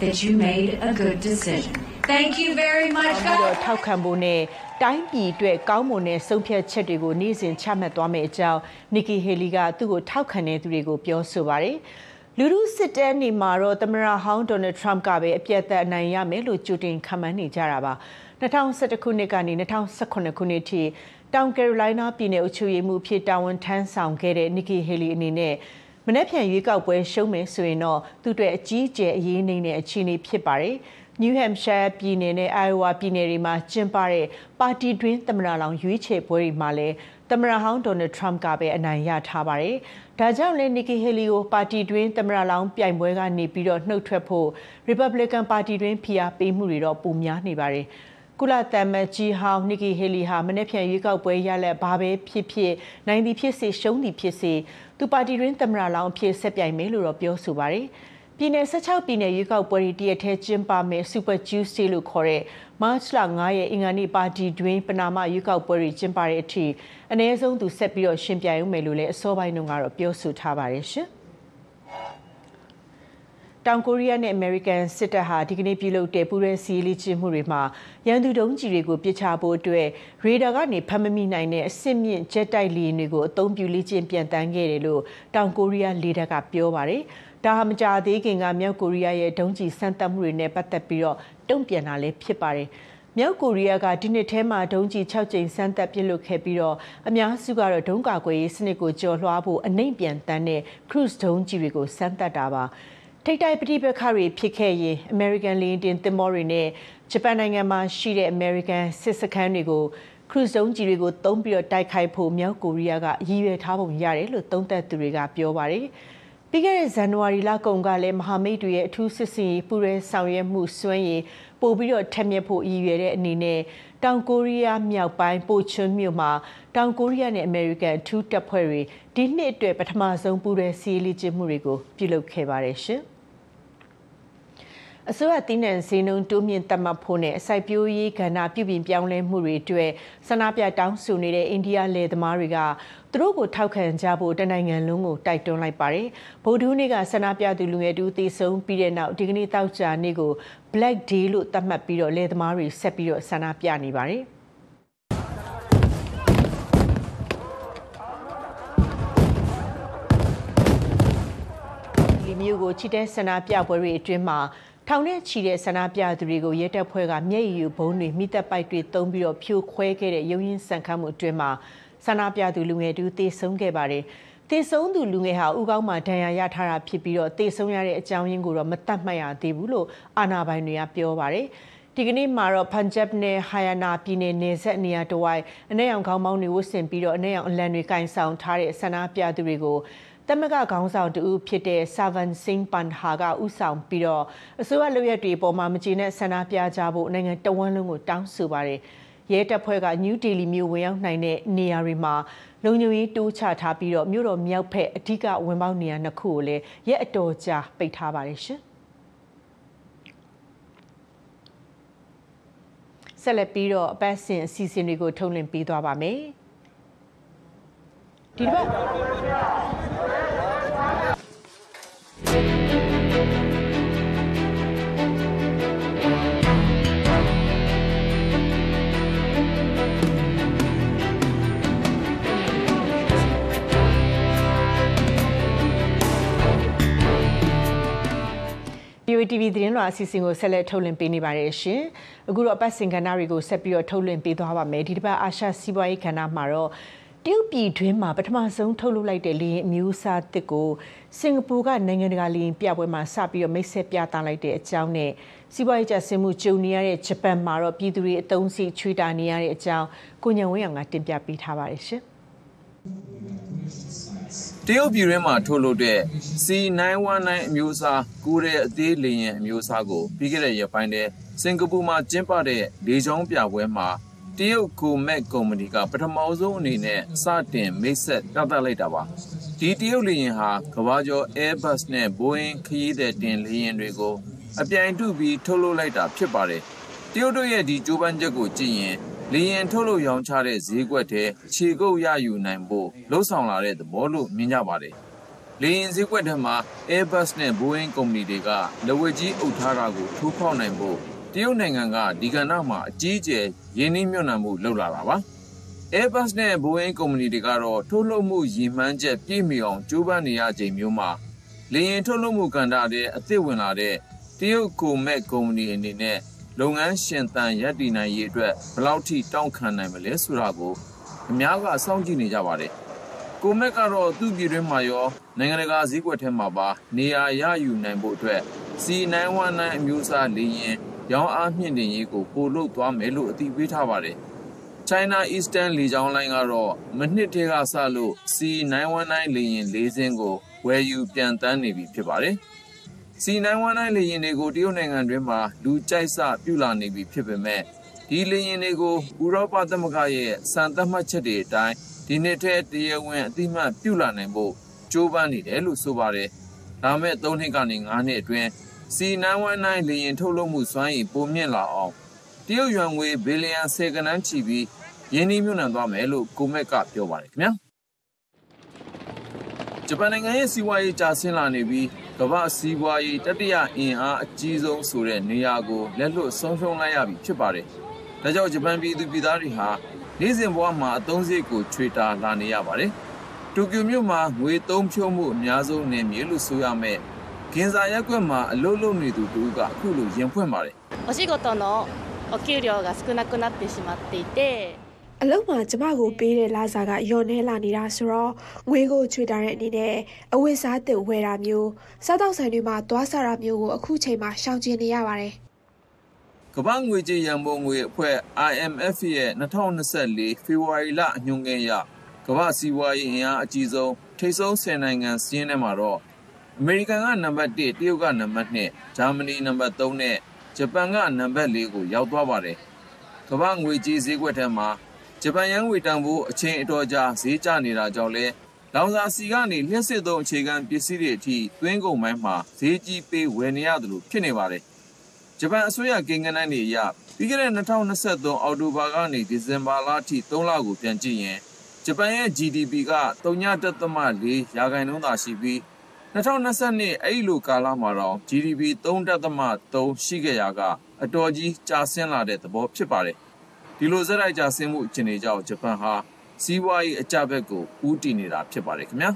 that you made a good decision. Thank you very much. ပြီးတော့ထောက်ခံဖို့နဲ့တိုင်းပြည်အတွက်ကောင်းမွန်တဲ့ဆုံးဖြတ်ချက်တွေကိုနေ့စဉ်ချမှတ်သွားမယ့်အကြောင်းနီကီဟေလီကသူ့ကိုထောက်ခံတဲ့သူတွေကိုပြောဆိုပါတယ်။လူလူစစ်တမ်းနေမှာတော့သမရဟောင်းဒေါ်နယ်ထရမ့်ကပဲအပြတ်သက်အနိုင်ရမယ်လို့ကြိုတင်ခန့်မှန်းနေကြတာပါ။2011ခုနှစ်ကနေ2018ခုနှစ်ထိတောင်ကယ်ရိုလိုင်းနားပြည်နယ်အုပ်ချုပ်ရေးမှူးဖြစ်တာဝန်ထမ်းဆောင်ခဲ့တဲ့ Nikki Haley အနေနဲ့မနေ့ဖြန်ရွေးကောက်ပွဲရှုံးမယ်ဆိုရင်တော့သူ့အတွက်အကြီးအကျယ်အရေးနှိမ့်တဲ့အခြေအနေဖြစ်ပါတယ်။ New Hampshire ပြည်နယ်နဲ့ Iowa ပြည်နယ်တွေမှာကျင်းပတဲ့ပါတီတွင်းသမ္မတလောင်ရွေးချယ်ပွဲတွေမှာလည်းသမ္မတဟောင်းဒေါ်နယ်ထရမ့်ကပဲအနိုင်ရထားပါတယ်။ဒါကြောင့်လည်း Nikki Haley ကိုပါတီတွင်းသမ္မတလောင်ပြိုင်ပွဲကနေပြီးတော့နှုတ်ထွက်ဖို့ Republican ပါတီတွင်းဖိအားပေးမှုတွေတော့ပိုများနေပါတယ်။ကုလသမဂ္ဂကြီးဟောင်း Nikki Haley ဟာမနေ့ဖြန်ရွေးကောက်ပွဲရလက်ဘာပဲဖြစ်ဖြစ်နိုင်သည်ဖြစ်စေရှုံးသည်ဖြစ်စေသူပါတီတွင်းသမ္မတလောင်အဖြစ်ဆက်ပြိုင်မယ်လို့တော့ပြောဆိုပါတယ်။ ပြည်내16ပြည်내ရွေးကောက်ပွဲတွေတရက်ထဲကျင်းပမယ် Super Tuesday လို့ခေါ်တဲ့ March လ9ရက်အင်္ဂါနေ့ပါတီတွင်းပနာမရွေးကောက်ပွဲတွေကျင်းပတဲ့အထိအနည်းဆုံးသူဆက်ပြီးတော့ရှင်ပြိုင်ဦးမယ်လို့လည်းအစောပိုင်းတုန်းကတော့ပြောဆိုထားပါတယ်ရှင်။တောင်ကိုရီးယားနဲ့အမေရိကန်စစ်တပ်ဟာဒီကနေ့ပြုလုပ်တဲ့ပူးရဲစီးလေ့ကျင့်မှုတွေမှာရန်သူဒုံးကျည်တွေကိုပစ်ချဖို့အတွက်ရေဒါကနေဖမ်းမမိနိုင်တဲ့အစစ်မြင့်ဂျက်တိုက်လေယာဉ်တွေကိုအသုံးပြုလေ့ကျင့်ပြန်တန်းခဲ့တယ်လို့တောင်ကိုရီးယားလေတပ်ကပြောပါတယ်။ ဒါဟာမကြာသေးခင်ကမြောက်ကိုရီးယားရဲ့ဒုံးကျည်စမ်းသပ်မှုတွေနဲ့ပတ်သက်ပြီးတော့တုံ့ပြန်တာလည်းဖြစ်ပါတယ်။မြောက်ကိုရီးယားကဒီနှစ်ထဲမှာဒုံးကျည်6ကြိမ်စမ်းသပ်ပစ်လွှတ်ခဲ့ပြီးတော့အများစုကတော့ဒုံးကာကွယ်ရေးစနစ်ကိုကျော်လွှားဖို့အနိုင်ပြန်တန်းတဲ့ cruise ဒုံးကျည်တွေကိုစမ်းသပ်တာပါ။ထိတ်တိုက်ပဋိပက္ခတွေဖြစ်ခဲ့ရင် American လေယာဉ်တင်သင်္ဘောတွေနဲ့ဂျပန်နိုင်ငံမှာရှိတဲ့ American စစ်စခန်းတွေကိုခရုဇုံကြီးတွေကိုသုံးပြီးတော့တိုက်ခိုက်ဖို့မြောက်ကိုရီးယားကရည်ရွယ်ထားပုံရတယ်လို့သုံးသပ်သူတွေကပြောပါတယ်။ ပြီးခဲ့တဲ့ဇန်နဝါရီလကုန်ကလည်းမဟာမိတ်တွေရဲ့အထူးစစ်စင်ရေးပူရဲဆောင်ရွက်မှုစွမ်းရည်ပို့ပြီးတော့ထက်မြက်ဖို့ရည်ရွယ်တဲ့အနေနဲ့တောင်ကိုရီးယားမြောက်ပိုင်းပိုချွန်းမြို့မှာတောင်ကိုရီးယားနဲ့အမေရိကန်အထူးတပ်ဖွဲ့တွေဒီနှစ်အတွက်ပထမဆုံးပူရဲစီးလီကျင်းမှုတွေကိုပြုလုပ်ခဲ့ပါတယ်ရှင်။ အစိုးရတည်နှံဈေးနှုန်းတိုးမြင့်သတ်မှတ်ဖို့နဲ့အစိုက်ပျိုးရေးကဏ္ဍပြုပြင်ပြောင်းလဲမှုတွေအတွက်ဆန္ဒပြတောင်းဆိုနေတဲ့အိန္ဒိယလယ်သမားတွေကသူတို့ကိုထောက်ခံကြဖို့တနိုင်ငံလုံးကိုတိုက်တွန်းလိုက်ပါတယ်။ဗုဒ္ဓဟူးနေ့ကဆန္ဒပြသူလူငယ်တူသေဆုံးပြီးတဲ့နောက်ဒီကနေ့တောက်ကြနေ့ကို Black Day လို့သတ်မှတ်ပြီးတော့လယ်သမားတွေဆက်ပြီးတော့ဆန္ဒပြနေပါတယ်။မြို့ကိုချီတဲ့ဆန္ဒပြပွဲတွေအတွင်းမှာ ထောင်နဲ့ချီတဲ့ဆန္ဒပြသူတွေကိုရဲတပ်ဖွဲ့ကမျက်ရည်ယူဘုံတွေမိသက်ပိုက်တွေတုံးပြီးတော့ဖြိုခွဲခဲ့တဲ့ရုံရင်းဆန်ခတ်မှုအတွင်းမှာဆန္ဒပြသူလူငယ်တူတေဆုံးခဲ့ပါတယ်။တေဆုံးသူလူငယ်ဟာဥကောင်းမှာဒဏ်ရာရထားတာဖြစ်ပြီးတော့တေဆုံးရတဲ့အကြောင်းရင်းကိုတော့မတတ်မှတ်ရသေးဘူးလို့အာဏာပိုင်တွေကပြောပါတယ်။ဒီကနေ့မှာတော့ Punjab နဲ့ Haryana ပြည်နယ်နယ်စပ်နေရာတဝိုက်အနက်ရောင်ခေါင်းပေါင်းတွေဝတ်ဆင်ပြီးတော့အနက်ရောင်အလံတွေကင်ဆောင်ထားတဲ့ဆန္ဒပြသူတွေကို တမကခေါင်းဆောင်တူဖြစ်တဲ့ Savan Singh Panha ကဥဆောင်ပြီးတော့အစိုးရလုပ်ရက်တွေပေါ်မှာမကျေနပ်ဆန္ဒပြကြဖို့နိုင်ငံတဝန်းလုံးကိုတောင်းဆိုပါတယ်။ရဲတပ်ဖွဲ့က New Delhi မြို့ဝင်ရောက်နိုင်တဲ့နေရာတွေမှာလုံခြုံရေးတိုးချထားပြီးတော့မြို့တော်မြောက်ဖက်အဓိကဝင်ပေါက်နေရာနှစ်ခုကိုလည်းရဲအတော်ကြာပိတ်ထားပါတယ်ရှင်။ဆက်လက်ပြီးတော့အပတ်စဉ်အစီအစဉ်တွေကိုထုတ်လွှင့်ပေးသွားပါမယ်။ဒီတစ် ပတ်။ POTV သတင်းလွှာအစီအစဉ်ကိုဆက်လက်ထုတ်လွှင့်ပေးနေပါတယ်ရှင်။အခုတော့အပတ်စဉ်ကဏ္ဍတွေကိုဆက်ပြီးတော့ထုတ်လွှင့်ပေးသွားပါမယ်။ဒီတစ်ပတ်အာရှစီးပွားရေးကဏ္ဍမှာတော့ တရုတ်ပြည်တွင်းမှာပထမဆုံးထုတ်လုပ်လိုက်တဲ့လေယာဉ်အမျိုးအစားတစ်ကိုစင်ကာပူကနိုင်ငံတကာလေယာဉ်ပြပွဲမှာစပြီးတော့မိတ်ဆက်ပြသလိုက်တဲ့အကြောင်းနဲ့စီးပွားရေးကျဆင်းမှုကြုံနေရတဲ့ဂျပန်မှာတော့ပြည်သူတွေအသုံးစီချွေတာနေရတဲ့အကြောင်းကိုညံဝင်းအောင်ကတင်ပြပေးထားပါတယ်ရှင်။တရုတ်ပြည်တွင်းမှာထုတ်လုပ်တဲ့ C919 အမျိုးအစားကူးတဲ့အသေးလေယာဉ်အမျိုးအစားကိုပြီးခဲ့တဲ့ရက်ပိုင်းထဲစင်ကာပူမှာကျင်းပတဲ့လေကြောင်းပြပွဲမှာ တရုတ်ကိုမက်ကုမ္ပဏီကပထမဆုံးအနေနဲ့စတင်မိတ်ဆက်ပြသလိုက်တာပါဒီတရုတ်လေယာဉ်ဟာကမ္ဘာကျော် Airbus နဲ့ Boeing ခရီးသည်တင်လေယာဉ်တွေကိုအပြိုင်တုပြီးထုတ်လုပ်လိုက်တာဖြစ်ပါတယ်တရုတ်တို့ရဲ့ဒီကြိုးပမ်းချက်ကိုကြည့်ရင်လေယာဉ်ထုတ်လုပ်ရောင်းချတဲ့ဈေးကွက်ထဲခြေကုပ်ရယူနိုင်ဖို့လှုံ့ဆော်လာတဲ့သဘောလို့မြင်ကြပါတယ်လေယာဉ်ဈေးကွက်ထဲမှာ Airbus နဲ့ Boeing ကုမ္ပဏီတွေကလက်ဝဲကြီးအုပ်ထားတာကိုထိုးဖောက်နိုင်ဖို့ တရုတ်နိုင်ငံကဒီကဏ္ဍမှာအကြီးအကျယ်ရင်းနှီးမြှုပ်နှံမှုလုပ်လာတာပါ Airbus နဲ့ Boeing ကုမ္ပဏီတွေကတော့ထုတ်လုပ်မှုရည်မှန်းချက်ပြည့်မီအောင်ကြိုးပမ်းနေရချိန်မျိုးမှာလေယာဉ်ထုတ်လုပ်မှုကဏ္ဍထဲအသစ်ဝင်လာတဲ့တရုတ်ကိုမက်ကုမ္ပဏီအနေနဲ့လုပ်ငန်းရှင်သန်ရပ်တည်နိုင်ရေးအတွက်ဘယ်လောက်ထိတောင့်ခံနိုင်မလဲဆိုတာကိုအများကစောင့်ကြည့်နေကြပါတယ်ကိုမက်ကတော့သူ့ပြည်တွင်းမှာရောနိုင်ငံတကာဈေးကွက်ထဲမှာပါနေရာရယူနိုင်ဖို့အတွက် C919 အမျိုးအစားလေယာဉ် ရောင်းအားမြင့်တင်ရေးကိုပို့လို့သွားမယ်လို့အသိပေးထားပါတယ်။ China Eastern လေကြောင်းလိုင်းကတော့မနှစ်တည်းကစလို့ C919 လေယာဉ်၄စင်းကိုဝယ်ယူပြန်တန်းနေပြီဖြစ်ပါတယ်။ C919 လေယာဉ်တွေကိုတရုတ်နိုင်ငံတွင်းမှာလူကြိုက်စပြုလာနေပြီဖြစ်ပေမဲ့ဒီလေယာဉ်တွေကိုဥရောပသမဂ္ဂရဲ့စံသတ်မှတ်ချက်တွေအတိုင်းဒီနှစ်ထဲတရားဝင်အတိမတ်ပြုလာနိုင်ဖို့ကြိုးပမ်းနေတယ်လို့ဆိုပါတယ်။ဒါမဲ့၃နှစ်ကနေ၅နှစ်အတွင်း C919 လေယာဉ်ထုတ်လုပ်မှုစွမ်းရည်ပိုမြင့်လာအောင်တရုတ်ယွမ်ငွေဘီလီယံ10ကနန်းချီပြီးယင်းနှိမ့်မြုံနှံသွားမယ်လို့ကိုမက်ကပြောပါတယ်ခင်ဗျာဂျပန်နိုင်ငံရဲ့စီးပွားရေးကျဆင်းလာနေပြီးကမ္ဘာစီးပွားရေးတတိယအင်အားအကြီးဆုံးဆိုတဲ့နေရာကိုလက်လွတ်ဆုံးရှုံးလိုက်ရပြီဖြစ်ပါတယ်။ဒါကြောင့်ဂျပန်ပြည်သူပြည်သားတွေဟာနေ့စဉ်ဘဝမှာအသုံးစရိတ်ကိုချွေတာလာနေရပါတယ်။တိုကျိုမြို့မှာငွေသုံးဖြုံးမှုအများဆုံးနေမြေလို့ဆိုရမယ် ဂင်ဇာရက်ကွက်မှာအလုပ်လုပ်နေသူတူကအခုလိုရင်ဖွင့်ပါတယ်お仕事のお給料が少なくなってしまっていてအလုံးမှာကျမကိုပေးတဲ့လာစာကယွန်နေလာနေတာဆိုတော့ငွေကိုချွေတာတဲ့အနေနဲ့အဝတ်စားသစ်ဝယ်တာမျိုးစားတောက်ဆိုင်တွေမှာသွားစားတာမျိုးကိုအခုချိန်မှာရှောင်ကျဉ်နေရပါတယ်ကမ္ဘာငွေကြေးရန်ပုံငွေအဖွဲ့ IMF ရဲ့2024ဖေဖော်ဝါရီလအညွှန်းကိန်းအရကမ္ဘာစီးပွားရေးအင်အားအကြီးဆုံးထိပ်ဆုံး10နိုင်ငံစီးရင်ထဲမှာတော့ အမေရိကန်ကနံပါတ်1တရုတ်ကနံပါတ်2ဂျာမနီနံပါတ်3နဲ့ဂျပန်ကနံပါတ်4ကိုရောက်သွားပါတယ်ကမ္ဘာငွေကြေးဈေးကွက်ထဲမှာဂျပန်ယန်းငွေတန်ဖိုးအချိန်အတော်ကြာဈေးကျနေတာကြောင့်လဲလောင်စာစီကနေလျှက်စစ်သုံးအခြေခံပစ္စည်းတွေအထိသွင်းကုန်ပိုင်းမှာဈေးကြီးပေးဝယ်နေရတယ်လို့ဖြစ်နေပါတယ်ဂျပန်အစိုးရကိန်းဂဏန်းတွေအရပြီးခဲ့တဲ့2023အောက်တိုဘာကနေဒီဇင်ဘာလအထိ3လကိုပြန်ကြည့်ရင်ဂျပန်ရဲ့ GDP က3.4ရာခိုင်နှုန်းသာရှိပြီး 2022အဲ့ဒီလိုကာလမှာတော့ GDP 3.3ရှိခဲ့ရာကအတော်ကြီးကျဆင်းလာတဲ့သဘောဖြစ်ပါတယ်ဒီလိုဇက်တိုက်ကျဆင်းမှုအခြေအနေကြောင့်ဂျပန်ဟာစီးပွားရေးအကြဘက်ကိုဦးတည်နေတာဖြစ်ပါတယ်ခင်ဗျာ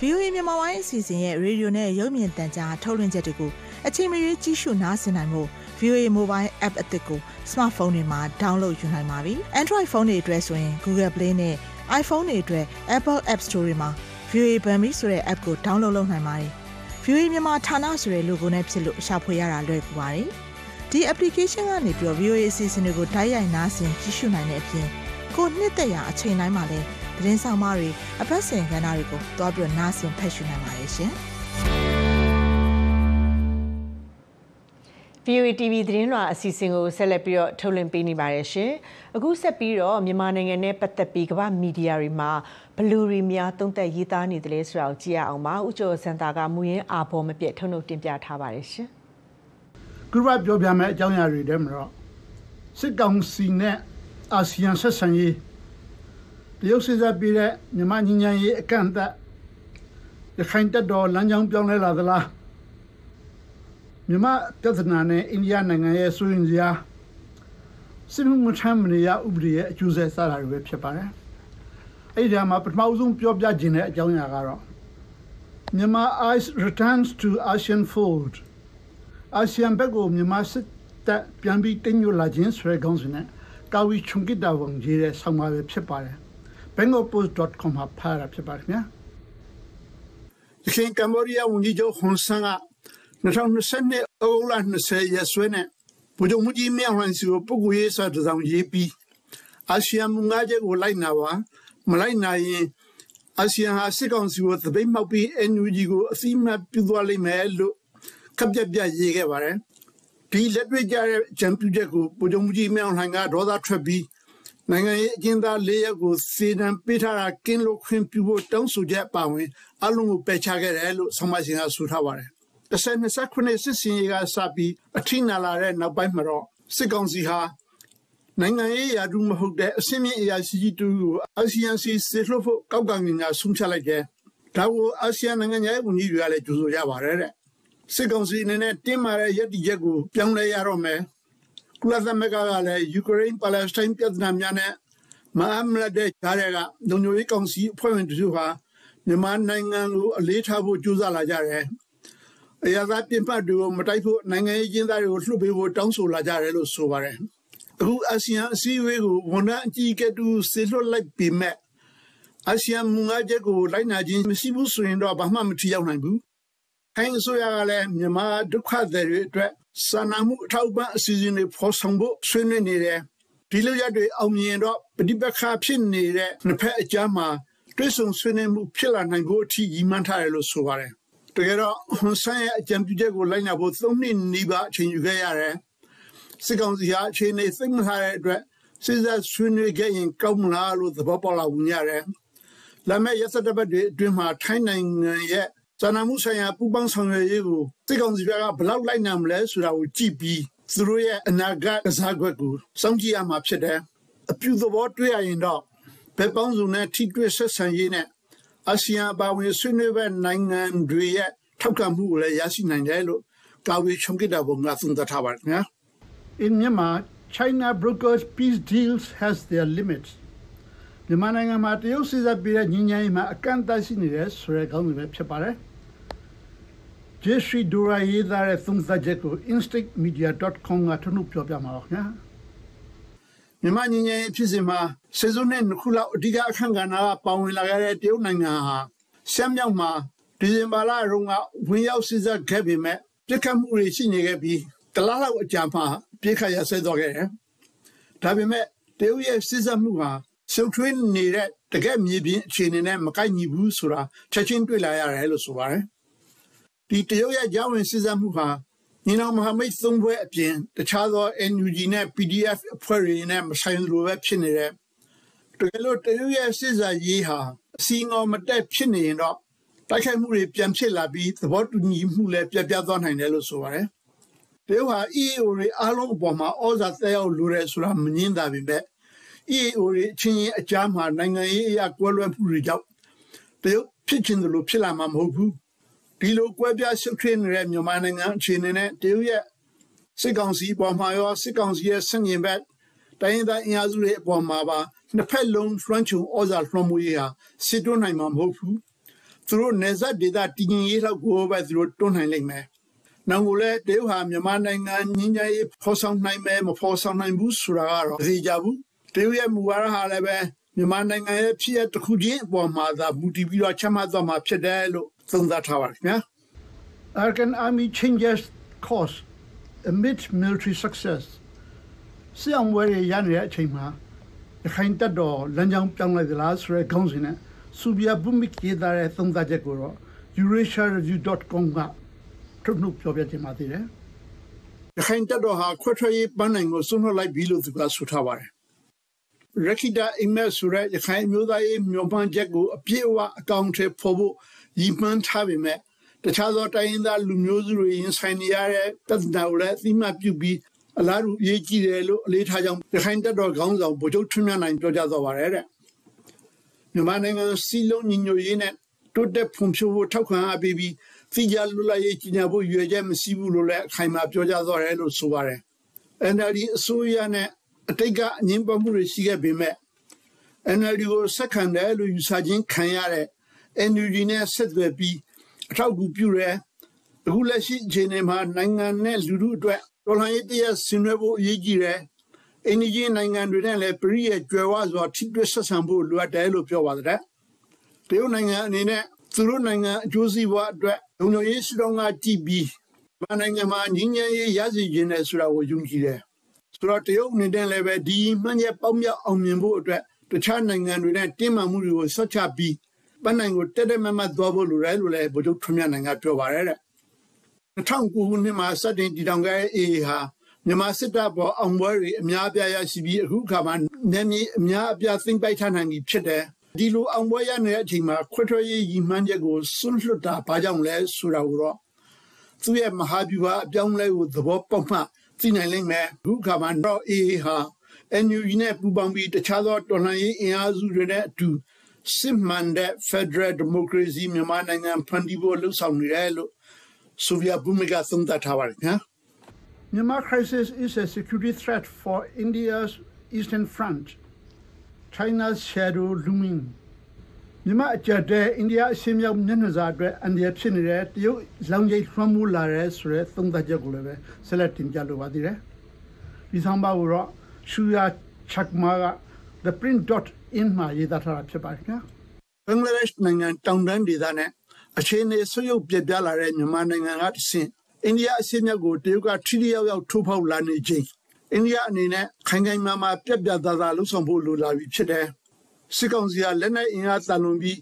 VOA မြန်မာပိုင်းအစီအစဉ်ရဲ့ရေဒီယိုနဲ့ရုပ်မြင်သံကြားထုတ်လွှင့်ချက်တွေကိုအချိန်မရွေးကြည့်ရှုနားဆင်နိုင်မှု VOA Mobile App အသစ်ကို smartphone တွေမှာ download ယူနိုင်ပါပြီ။ Android ဖုန်းတွေအတွက်ဆိုရင် Google Play နဲ့ iPhone တွေအတွက် Apple App Store တွေမှာ VOA Bambi ဆိုတဲ့ app ကို download လုပ်နိုင်ပါတယ်။ VOA မြန်မာဌာနဆိုတဲ့ logo နဲ့ဖြစ်လို့ရှာဖွေရတာလွယ်ကူပါတယ်။ဒီ application ကနေပြီးတော့ VOA အစီအစဉ်တွေကိုတိုက်ရိုက်နားဆင်ကြည့်ရှုနိုင်တဲ့အပြင်ကိုနှစ်သက်ရာအချိန်တိုင်းမှာလည်းသတင်းဆောင်မတွေအပတ်စဉ်ကဏ္ဍတွေကိုတွားပြီးတော့နားဆင်ဖတ်ရှုနိုင်ပါတယ်ရှင်။ VOA TV သတင်းလွှာအစီအစဉ်ကိုဆက်လက်ပြီးတော့ထုတ်လွှင့်ပေးနေပါတယ်ရှင်။အခုဆက်ပြီးတော့မြန်မာနိုင်ငံနဲ့ပတ်သက်ပြီးကမ္ဘာမီဒီယာတွေမှာဘလူရီများသုံးသက်ရေးသားနေတယ်ဆိုတာကိုကြည့်ရအောင်ပါ။ဦးကျော်စံတာကမူရင်းအာဘော်မပြတ်ထုံထုတ်တင်ပြထားပါတယ်ရှင်။ခုရပြောပြမယ့်အကြောင်းအရာတွေထဲမှာတော့စစ်ကောင်စီနဲ့အာဆီယံဆက်ဆံရေးတရုတ်စစ်တပ်ပြည်တဲ့မြန်မာညီညာရေးအကန့်အသတ်ရခိုင်တပ်တော်လမ်းကြောင်းပြောင်းလဲလာသလား။ မြန်မာပြဿနာနဲ့အိန္ဒိယနိုင်ငံရဲ့ဆိုရင်စရာစစ်မှုမထမ်းမနေရဥပဒေရဲ့အကျိုးဆက်စတာတွေပဲဖြစ်ပါတယ်။အဲ့ဒီမှာပထမဆုံးပြောပြခြင်းတဲ့အကြောင်းအရာကတော့မြန်မာ ICE returns to Asian fold အာဆီယံဘက်ကိုမြန်မာစစ်တပ်ပြန်ပြီးတင်ညွလာခြင်းဆိုတဲ့ခေါင်းစဉ်နဲ့ကာဝီချုံကစ်တာဝန်ရေးတဲ့ဆောင်းပါးပဲဖြစ်ပါတယ်။ bengalpost.com မှာဖတ်ရတာဖြစ်ပါတယ်ခင်ဗျာ။ရခိုင်ကမ္ဘောဒီးယားဝန်ကြီးချုပ်ဟွန်ဆန်က 2022ဩဂုတ်လ20ရက်စွဲနဲ့ဗိုလ်ချုပ်မှုကြီးမြောက်လှန်စီကိုပုဂ္ဂိုလ်ရေးစာတစ်စောင်ရေးပြီးအာဆီယံမူငါးချက်ကိုလိုက်နာပါမလိုက်နာရင်အာဆီယံဟာစစ်ကောင်စီကိုသပိတ်မှောက်ပြီး NUG ကိုအစီအမတ်ပြုသွားလိမ့်မယ်လို့ကပြပြရေးခဲ့ပါတယ်ဒီလက်တွေ့ကြတဲ့ဂျမ်ပြူချက်ကိုဗိုလ်ချုပ်မှုကြီးမြောက်လှန်ကဒေါသထွက်ပြီးနိုင်ငံရေးအကျဉ်းသား၄ရက်ကိုစေတံပေးထားတာကင်းလို့ခွင့်ပြုဖို့တောင်းဆိုချက်ပါဝင်အလုံးကိုပယ်ချခဲ့တယ်လို့ဆောင်းပါရှင်ကဆိုထားပါတယ် 2029စစ်စင်ရေးကစပြီးအထိနာလာတဲ့နောက်ပိုင်းမှာတော့စစ်ကောင်စီဟာနိုင်ငံရေးရာထူးမဟုတ်တဲ့အစင်းမြင့်အရာရှိကြီးတူကိုအာဆီယံစီစစ်လို့ဖို့ကောက်ကံညာဆုံးဖြတ်လိုက်တယ်။ဒါကိုအာဆီယံနိုင်ငံရဲ့ဝန်ကြီးတွေကလည်းကြိုဆိုကြပါတယ်တဲ့။စစ်ကောင်စီအနေနဲ့တင်းမာတဲ့ရည်တည်ချက်ကိုပြောင်းလဲရတော့မယ်။ကုလသမဂ္ဂကလည်းယူကရိန်းပါလက်စတိုင်းပြည်နယ်များနဲ့မဟာမလတဲ့ကြားတွေကလုံခြုံရေးကောင်စီအဖွဲ့ဝင်တို့ဟာမြန်မာနိုင်ငံကိုအလေးထားဖို့ကြိုးစားလာကြတယ်။ အရာသားပြင်ပတွေကိုမတိုက်ဖို့နိုင်ငံရေးကျင်းသားတွေကိုလှုပ်ပေးဖို့တောင်းဆိုလာကြတယ်လို့ဆိုပါတယ်။အအခုအာဆီယံအစည်းအဝေးကိုဝန်ထမ်းအကြီးအကဲတူဆေလွတ်လိုက်ပေမဲ့အာဆီယံမူငါချက်ကိုလိုက်နာခြင်းမရှိဘူးဆိုရင်တော့ဘာမှမထီရောက်နိုင်ဘူး။ခိုင်းဆိုရကလည်းမြန်မာဒုက္ခသည်တွေအတွက်စာနာမှုအထောက်အပံ့အစီအစဉ်တွေဖော်ဆောင်ဖို့ဆွေးနွေးနေတယ်။ဒီလိုရတဲ့အောင်မြင်တော့ပဋိပက္ခဖြစ်နေတဲ့နှစ်ဖက်အကြားမှာတွဲဆုံဆွေးနွေးမှုဖြစ်လာနိုင်ဖို့အထိရည်မှန်းထားတယ်လို့ဆိုပါတယ်။ တကယ်တော့ဟွန်ဆန်ရဲ့အကြံပြုချက်ကိုလိုက်နာဖို့၃နှစ်နီးပါးအချိန်ယူခဲ့ရတယ်။စစ်ကောင်စီဟာအခြေအနေသိမထားတဲ့အတွက်စစ်တပ်ဆွေးနွေးခဲ့ရင်ကောင်းမလားလို့သဘောပေါက်လာဝင်ရတယ်။လာမယ့်ရက်စက်တဲ့ဘက်တွေအတွင်းမှာထိုင်းနိုင်ငံရဲ့ဇာနာမှုဆိုင်ရာပူပေါင်းဆောင်ရွက်ရေးကိုစစ်ကောင်စီဘက်ကဘယ်လောက်လိုက်နိုင်မလဲဆိုတာကိုကြည့်ပြီးသူတို့ရဲ့အနာဂတ်ကစားကွက်ကိုစောင့်ကြည့်ရမှာဖြစ်တယ်။အပြုသဘောတွေ့ရရင်တော့ဘယ်ပေါင်းစုံနဲ့ထိတွေ့ဆက်ဆံရေးနဲ့ အာဆီယံပါဝင်ဆွေးနွေးတဲ့နိုင်ငံတွေရဲ့ထောက်ခံမှုကိုလည်းရရှိနိုင်တယ်လို့ကာဝေချုံကိတာဘုံကသုံးသပ်ထားပါတယ်ခင်ဗျာ။ In Myanmar China brokers peace deals has their limits မြန်မာနိုင်ငံမှာတရုတ်စစ်တပ်ပြည်တဲ့ညီညာရေးမှာအကန့်အသတ်ရှိနေတယ်ဆိုတဲ့ခေါင်းစဉ်ပဲဖြစ်ပါတယ်။ Jeshri Dora ရေးသားတဲ့သုံးသပ်ချက်ကို instatemedia.com ကထုတ်နှုတ်ပြောပြမှာပါခင်ဗျာ။ မြန်မာညီညာရေးဖြစ်စဉ်မှာစေစုံနဲ့နှစ်ခုလောက်အဓိကအခန့်ကဏ္ဍကပါဝင်လာခဲ့တဲ့တရုတ်နိုင်ငံဟာရှမ်းမြောက်မှာဒီဇင်ဘာလတုန်းကဝင်ရောက်စစ်တပ်ခဲ့ပေမဲ့ပြစ်ခတ်မှုတွေရှိနေခဲ့ပြီးတလားလောက်အကြာမှပြစ်ခတ်ရဆဲသွားခဲ့တယ်။ဒါပေမဲ့တရုတ်ရဲ့စစ်တပ်မှုဟာရှုပ်ထွေးနေတဲ့တကယ်မြေပြင်အခြေအနေနဲ့မကိုက်ညီဘူးဆိုတာချက်ချင်းတွေ့လာရတယ်လို့ဆိုပါတယ်။ဒီတရုတ်ရဲ့ကြောင်းဝင်စစ်တပ်မှုဟာ ညီနောင်မဟာမိတ်သုံးဘွဲအပြင်တခြားသော NUG နဲ့ PDF အဖွဲ့တွေနဲ့မဆိုင်လို့ပဲဖြစ်နေတဲ့တကယ်လို့တရုတ်ရဲ့စစ်စားရေးဟာအစီငေါမတက်ဖြစ်နေရင်တော့တိုက်ခိုက်မှုတွေပြန်ဖြစ်လာပြီးသဘောတူညီမှုလည်းပြပြသွားနိုင်တယ်လို့ဆိုပါတယ်။တရုတ်ဟာ EAO တွေအားလုံးအပေါ်မှာဩဇာသက်ရောက်လိုတယ်ဆိုတာမငင်းတာပေမဲ့ EAO တွေအချင်းချင်းအကြားမှာနိုင်ငံရေးအရာကွဲလွဲမှုတွေကြောင့်တရုတ်ဖြစ်ချင်တယ်လို့ဖြစ်လာမှာမဟုတ်ဘူး ဒီလိုကွဲပြားရှုပ်ထွေးနေတဲ့မြန်မာနိုင်ငံအခြေအနေနဲ့တရုတ်ရဲ့စစ်ကောင်စီပေါ်မှာရောစစ်ကောင်စီရဲ့ဆန့်ကျင်ဘက်တိုင်းရင်းသားအင်အားစုတွေအပေါ်မှာပါနှစ်ဖက်လုံးလွှမ်းခြုံဩဇာလွှမ်းမိုးရေးဟာစစ်တွန်းနိုင်မှာမဟုတ်ဘူးသူတို့နေဆက်ဒေတာတည်ငြိမ်ရေးလောက်ကိုပဲသူတို့တွန်းနိုင်လိမ့်မယ်နောက်ကိုလည်းတရုတ်ဟာမြန်မာနိုင်ငံငင်းကြရေးဖော်ဆောင်နိုင်မယ်မဖော်ဆောင်နိုင်ဘူးဆိုတာကတော့သိကြဘူးတရုတ်ရဲ့မူဝါဒဟာလည်းပဲ မြန်မာနိုင်ငံရဲ့ဖြစ်ရတစ်ခုချင်းအပေါ်မှာသာမူတည်ပြီးတော့ချမှတ်သွားမှာဖြစ်တယ်လို့သုံးသပ်ထားပါတယ်ခင်ဗျာ Arkan Army changes course amid military success စီအောင်ဝဲရရနေတဲ့အချိန်မှာရခိုင်တပ်တော်လမ်းကြောင်းပြောင်းလိုက်သလားဆိုတဲ့ခေါင်းစဉ်နဲ့စူဘီယာဘူမီကေဒါရဲ့သုံးသပ်ချက်ကိုတော့ eurasiareview.com ကထုတ်နှုတ်ပြောပြခြင်းပါသေးတယ်ရခိုင်တပ်တော်ဟာခွဲထွက်ရေးပန်းနိုင်ကိုစွန့်လွှတ်လိုက်ပြီလို့သူကဆိုထားပါတယ် ရခိတာအိမ်မက်ဆိုတဲ့ရခိုင်မျိုးသားရေးမျိုးပန်းချက်ကိုအပြည့်အဝအကောင့်ထဲပေါ်ဖို့ရည်မှန်းထားပေမဲ့တခြားသောတိုင်းရင်းသားလူမျိုးစုတွေရင်ဆိုင်နေရတဲ့ပြဿနာကိုလည်းအသိမှတ်ပြုပြီးအလားတူရေးကြည့်တယ်လို့အလေးထားကြောင်းရခိုင်တပ်တော်ခေါင်းဆောင်ဗိုလ်ချုပ်ထွန်းမြတ်နိုင်ပြောကြားသွားပါတယ်တဲ့မြန်မာနိုင်ငံစီလုံးညီညွတ်ရေးနဲ့တိုးတက်ဖွံ့ဖြိုးဖို့ထောက်ခံအားပေးပြီးစီကြလွတ်လပ်ရေးကြီးညာဖို့ရွေချက်မရှိဘူးလို့လည်းအခိုင်အမာပြောကြားသွားတယ်လို့ဆိုပါတယ် NLD အစိုးရနဲ့ အတိတ်ကအငင်းပွားမှုတွေရှိခဲ့ပေမဲ့ NLD ကိုဆက်ခံတယ်လို့ယူဆခြင်းခံရတဲ့ NUG နဲ့ဆက်သွယ်ပြီးအထောက်အကူပြုတယ်အခုလက်ရှိအခြေအနေမှာနိုင်ငံနဲ့လူထုအတွက်တော်လှန်ရေးတရားဆင်နွှဲဖို့အရေးကြီးတယ်အင်းကြီးနိုင်ငံတွေနဲ့လည်းပြည်ရဲ့ကြွယ်ဝစွာထိတွေ့ဆက်ဆံဖို့လိုအပ်တယ်လို့ပြောပါတယ်တရုတ်နိုင်ငံအနေနဲ့သူတို့နိုင်ငံအကျိုးစီးပွားအတွက်လုံခြုံရေးစတော်ကကြည့်ပြီးမနိုင်ငံမှာငြင်းငြင်းရေးရရှိခြင်းနဲ့ဆိုတာကိုယုံကြည်တယ် ဆိုတော့တရုတ်အနေနဲ့လည်းပဲဒီမှန်ရဲ့ပေါင်းမြောက်အောင်မြင်ဖို့အတွက်တခြားနိုင်ငံတွေနဲ့တင်းမာမှုတွေကိုဆွတ်ချပြီးပန်းနိုင်ကိုတက်တက်မတ်မတ်သွားဖို့လိုတယ်လို့လည်းဗိုလ်ချုပ်ထွန်းမြတ်နိုင်ကပြောပါတယ်တဲ့2009ခုနှစ်မှာစတင်တည်ထောင်ခဲ့တဲ့ AA ဟာမြန်မာစစ်တပ်ပေါ်အောင်ပွဲတွေအများအပြားရရှိပြီးအခုအခါမှာနေမြေအများအပြားသိမ့်ပိုက်ထားနိုင်ပြီဖြစ်တယ်ဒီလိုအောင်ပွဲရနေတဲ့အချိန်မှာခွဲထွက်ရေးရည်မှန်းချက်ကိုစွန့်လွတ်တာဘာကြောင့်လဲဆိုတာကိုတော့သူ့ရဲ့မဟာဗျူဟာအပြောင်းလဲကိုသဘောပေါက်မှ သိနိုင်လိမ့်မယ်အခုအခါမှာတော့ AA ဟာ NUG နဲ့ပူးပေါင်းပြီးတခြားသောတော်လှန်ရေးအင်အားစုတွေနဲ့အတူစစ်မှန်တဲ့ Federal Democracy မြန်မာနိုင်ငံဖန်တီးဖို့လှုံ့ဆော်နေတယ်လို့ဆိုဗီယက်ဘူမီကသုံးသပ်ထားပါတယ်ခင်ဗျာ Myanmar crisis is a security threat for India's eastern front China's shadow looming မြန်မာအကြတဲ့အိန္ဒိယအရှေ့မြောက်မျက်နှာစာအတွက်အန္တရာယ်ဖြစ်နေတဲ့တရုတ်လောင်ကြီးလွှမ်းမိုးလာတဲ့ဆိုတဲ့သုံးသပ်ချက်ကိုလည်းပဲဆက်လက်တင်ပြလိုပါသေးတယ်ဒီဆောင်ပါကိုတော့ရှူယာချက်မာက the print.in မှာရေးသားထားတာဖြစ်ပါတယ်ခင်ဗျာဘင်္ဂလားဒေ့ရှ်နိုင်ငံတောင်တန်းဒေသနဲ့အခြေအနေဆွေးရုပ်ပြပြလာတဲ့မြန်မာနိုင်ငံကတဆင့်အိန္ဒိယအရှေ့မြောက်ကိုတရုတ်ကထိထိရောက်ရောက်ထိုးဖောက်လာနေခြင်းအိန္ဒိယအနေနဲ့ခိုင်ခိုင်မာမာပြက်ပြသားသားလှုပ်ဆောင်ဖို့လိုလာပြီဖြစ်တယ် စစ်ကောင်စီကလက်နက်အင်အားတန်လွန်ပြီး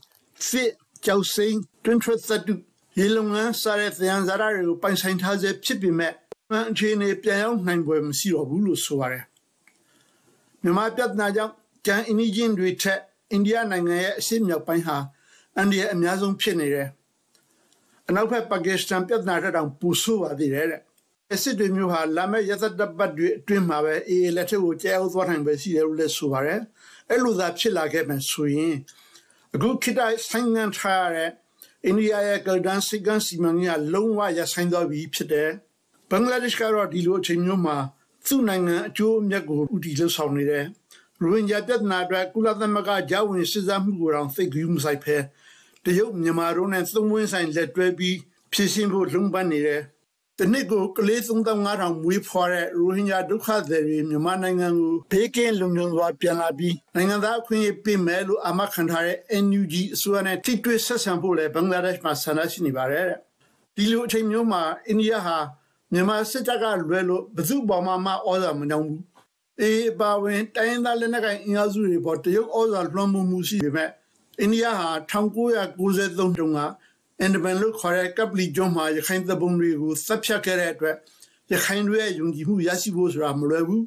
စစ်ကြောက်စိမ့်တွင်ထရက်သတူရေလုံငန်းစားတဲ့သံဇာရတွေကိုပိုင်ဆိုင်ထားစေဖြစ်ပေမဲ့အခြေအနေပြန်ရောက်နိုင်ပွဲမရှိတော့ဘူးလို့ဆိုပါတယ်မြန်မာပြဿနာကြောင့်ကျန်အင်းဂျင်တွေထက်အိန္ဒိယနိုင်ငံရဲ့အရှေ့မြောက်ပိုင်းဟာအန်ဒီရဲ့အများဆုံးဖြစ်နေတယ်အနောက်ဘက်ပါကစ္စတန်ပြဿနာထက်တောင်ပူဆိုးပါသေးတယ်တဲ့အစ်စ်တွေမျိုးဟာလာမယ့်ရသက်တပတ်တွေအတွင်းမှာပဲအေးလက်ထက်ကိုကျဲအောင်သွားနိုင်ပဲရှိတယ်လို့လည်းဆိုပါတယ် အဲ့လိုသာဖြစ်လာခဲ့မှဆိုရင်အခုခေတ်တိုင်းဆိုင်ငံထားရတဲ့အိန္ဒိယရဲ့ကလဒန်စီကန်စီမန်ကြီးလုံးဝရဆိုင်သွားပြီဖြစ်တယ်ဘင်္ဂလားဒေ့ရှ်ကတော့ဒီလိုအချိန်မျိုးမှာသူ့နိုင်ငံအကျိုးအမြတ်ကိုဥတီလှဆောင်နေတယ်ရိုဟင်ဂျာပြဿနာအတွက်ကုလသမဂ္ဂကြောဝင်စစ်စားမှုကိုတော့သိကူးမဆိုင်ဖဲတရုတ်မြန်မာတို့နဲ့သုံးဝင်းဆိုင်လက်တွဲပြီးဖြည့်ရှင်းဖို့လုံပန်းနေတယ် တနစ်ကိုကလေး3500မွေးဖွားတဲ့ရိုဟင်ဂျာဒုက္ခသည်တွေမြန်မာနိုင်ငံကိုဘေးကင်းလုံခြုံစွာပြန်လာပြီးနိုင်ငံသားအခွင့်အရေးပေးမယ်လို့အမခံထားတဲ့ NUG အစိုးရနဲ့ထိတွေ့ဆက်ဆံဖို့လည်းဘင်္ဂလားဒေ့ရှ်မှာဆန္ဒရှိနေပါတယ်ဒီလိုအချိန်မျိုးမှာအိန္ဒိယဟာမြန်မာစစ်တပ်ကလွဲလို့ဘယ်သူ့ပေါ်မှာမှဩဇာမနှောင်ဘူးအေးပါဝင်တိုင်းသားလက်နက်ကိုင်အင်အားစုတွေပေါ်တရုတ်ဩဇာလွှမ်းမိုးမှုရှိပေမဲ့အိန္ဒိယဟာ1993တုန်းက အင်ဒီပန်လို့ခေါ်တဲ့ကပလီကျွန်းမှာရခိုင်သဘုံတွေကိုသတ်ဖြတ်ခဲ့တဲ့အတွက်ရခိုင်တွေရဲ့ယုံကြည်မှုရရှိဖို့ဆိုတာမလွယ်ဘူး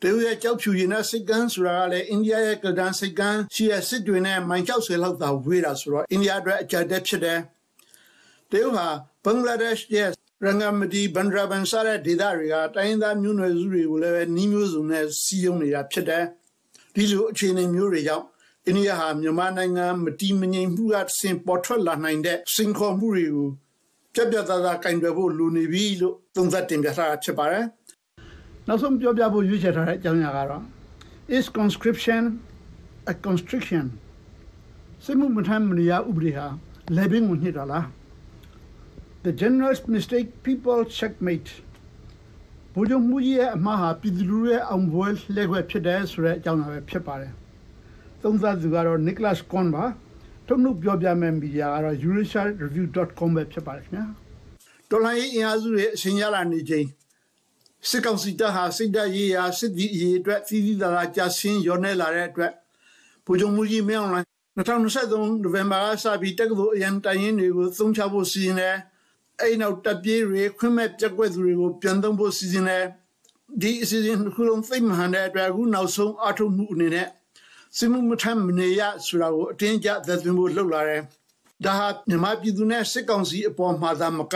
တရုတ်ရဲ့ကြောက်ဖြူရင်နဲ့စိတ်ကန်းဆိုတာကလည်းအိန္ဒိယရဲ့ကဒန်စိတ်ကန်းရှိတဲ့စစ်တွေနဲ့မိုင်ကျောက်ဆယ်လောက်သာဝေးတာဆိုတော့အိန္ဒိယအတွက်အကြက်တက်ဖြစ်တယ်တရုတ်ဟာဘင်္ဂလားဒေ့ရှ်ရဲ့ရန်ဂမတီဘန်ဒရာဘန်စားတဲ့ဒေသတွေကတိုင်းသားမျိုးနွယ်စုတွေကိုလည်းပဲနှီးမျိုးစုံနဲ့စီးရုံနေတာဖြစ်တယ်ဒီလိုအခြေအနေမျိုးတွေကြောင့် အိန္ဒိယဟာမြန်မာနိုင်ငံမတီးမငြိမ်မှုကဆင်ပေါ်ထွက်လာနိုင်တဲ့စင်ခေါ်မှုတွေကိုပြပြသားသားကင်တွယ်ဖို့လိုနေပြီလို့သုံးသပ်တင်ပြထားတာဖြစ်ပါတယ်နောက်ဆုံးပြောပြဖို့ရွေးချယ်ထားတဲ့အကြောင်းအရာကတော့ is conscription a constriction စမှုမထမ်းမရဥပဒေဟာ lebbing ကိုညှစ်တာလား the general mistake people checkmate ဘုံမှုကြီးရဲ့အမှားဟာပြည်သူလူရဲ့အောင်ပွဲလှည့်ခွက်ဖြစ်တယ်ဆိုတဲ့အကြောင်းအရာပဲဖြစ်ပါတယ် သုံးသပ်သူကတော့ Nicholas Kohn ပါထုတ်နှုတ်ပြောပြမယ့်မီဒီယာကတော့ eurasiareview.com ပဲဖြစ်ပါတယ်ခင်ဗျာတော်လိုင်းအင်အားစုတွေအရှင်ရလာနေချိန်စစ်ကောင်စီတပ်ဟာစိတ်ဓာတ်ရေးရာစစ်ဒီအရေးအတွက်သီးသီးသာသာကြာဆင်းရောနေလာတဲ့အတွက်ဗိုလ်ချုပ်မှုကြီးမင်းအောင်လှိုင်2023နိုဝင်ဘာကစပြီးတက္ကသိုလ်အရန်တိုင်ရင်တွေကိုသုံးချဖို့စီစဉ်တယ်အဲ့နောက်တပ်ပြေးတွေခွင့်မဲ့ပြက်ကွက်သူတွေကိုပြန်သုံးဖို့စီစဉ်တယ်ဒီအစီအစဉ်ခုလုံးသိမ့်မှန်တဲ့အတွက်အခုနောက်ဆုံးအထုမှုအနေနဲ့ စစ်မှုမထမ်းမနေရဆိုတာကိုအတင်းကျပ်သက်သွင်းဖို့လှုပ်လာတယ်။ဒါဟာမြန်မာပြည်သူနဲ့စစ်ကောင်စီအပေါ်မှာသာမက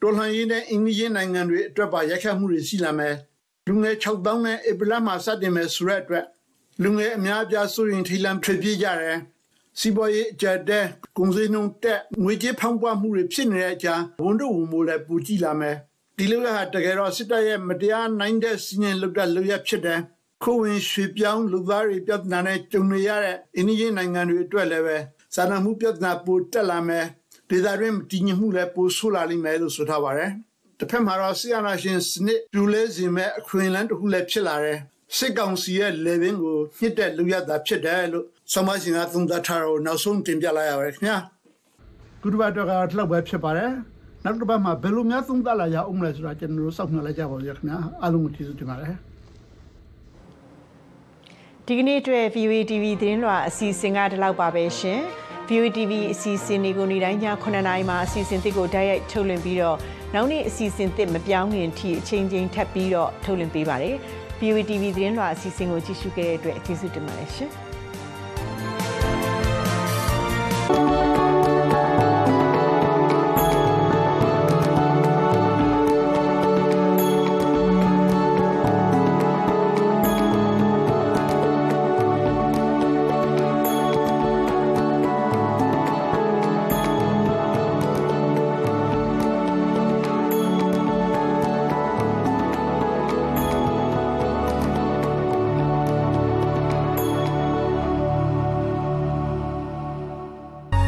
တော်လှန်ရေးနဲ့အင်ဂျင်နိုင်ငံတွေအတွက်ပါရိုက်ခတ်မှုတွေရှိလာမယ်။လူငယ်6000နဲ့ဧပြီလမှာစတင်မယ်ဆိုတဲ့အတွက်လူငယ်အများအပြားစိုးရင်ထိလန့်ဖြစ်ပြေးကြတယ်။စီပေါ်ရေးအကြတဲ့ကုန်စည်နှုန်းတက်ငွေကြေးဖောင်းပွားမှုတွေဖြစ်နေတဲ့အကြာဝန်တို့ဝန်မိုးလည်းပူကြည့်လာမယ်။ဒီလိုကတကယ်တော့စစ်တပ်ရဲ့မတရားနိုင်တဲ့စီးရင်လုပ်တဲ့လုပ်ရဖြစ်တယ်။ ခိုးဝင်ရွှေပြောင်းလူသားတွေပြဿနာနဲ့ကြုံနေရတဲ့အိန္ဒိယနိုင်ငံတွေအတွက်လည်းပဲစာနာမှုပြဿနာပိုတက်လာမယ်ဒေသတွင်းတည်ငြိမ်မှုလည်းပိုဆိုးလာလိမ့်မယ်လို့ဆိုထားပါတယ်တစ်ဖက်မှာတော့ဆီယနာရှင်စနစ်ပြူလဲစေမဲ့အခွင့်အလမ်းတစ်ခုလည်းဖြစ်လာတယ်စစ်ကောင်စီရဲ့ level ကိုညှစ်တဲ့လူရတာဖြစ်တယ်လို့ဆမရှင်ကသုံးသပ်ထားတော့နောက်ဆုံးတင်ပြလိုက်ရပါတယ်ခင်ဗျာကုတ္တဘတော့ကတော့လောက်ပဲဖြစ်ပါတယ်နောက်တစ်ပတ်မှာဘယ်လိုများသုံးသပ်လာရအောင်လဲဆိုတာကျွန်တော်တို့စောင့်မျှော်လိုက်ကြပါဦးခင်ဗျာအားလုံးကိုကျေးဇူးတင်ပါတယ် ဒီကနေ့အတွက် VOE TV သတင်းလွှာအစီအစဉ်ကဒီလောက်ပါပဲရှင် VOE TV အစီအစဉ်တွေကိုနေ့တိုင်းည9:00နာရီမှာအစီအစဉ်သစ်ကိုတိုက်ရိုက်ထုတ်လွှင့်ပြီးတော့နောက်နေ့အစီအစဉ်သစ်မပြောင်းခင်ထိအချိန်ချင်းထပ်ပြီးတော့ထုတ်လွှင့်ပေးပါတယ် VOE TV သတင်းလွှာအစီအစဉ်ကိုကြည့်ရှုခဲ့တဲ့အတွက်ကျေးဇူးတင်ပါတယ်ရှင်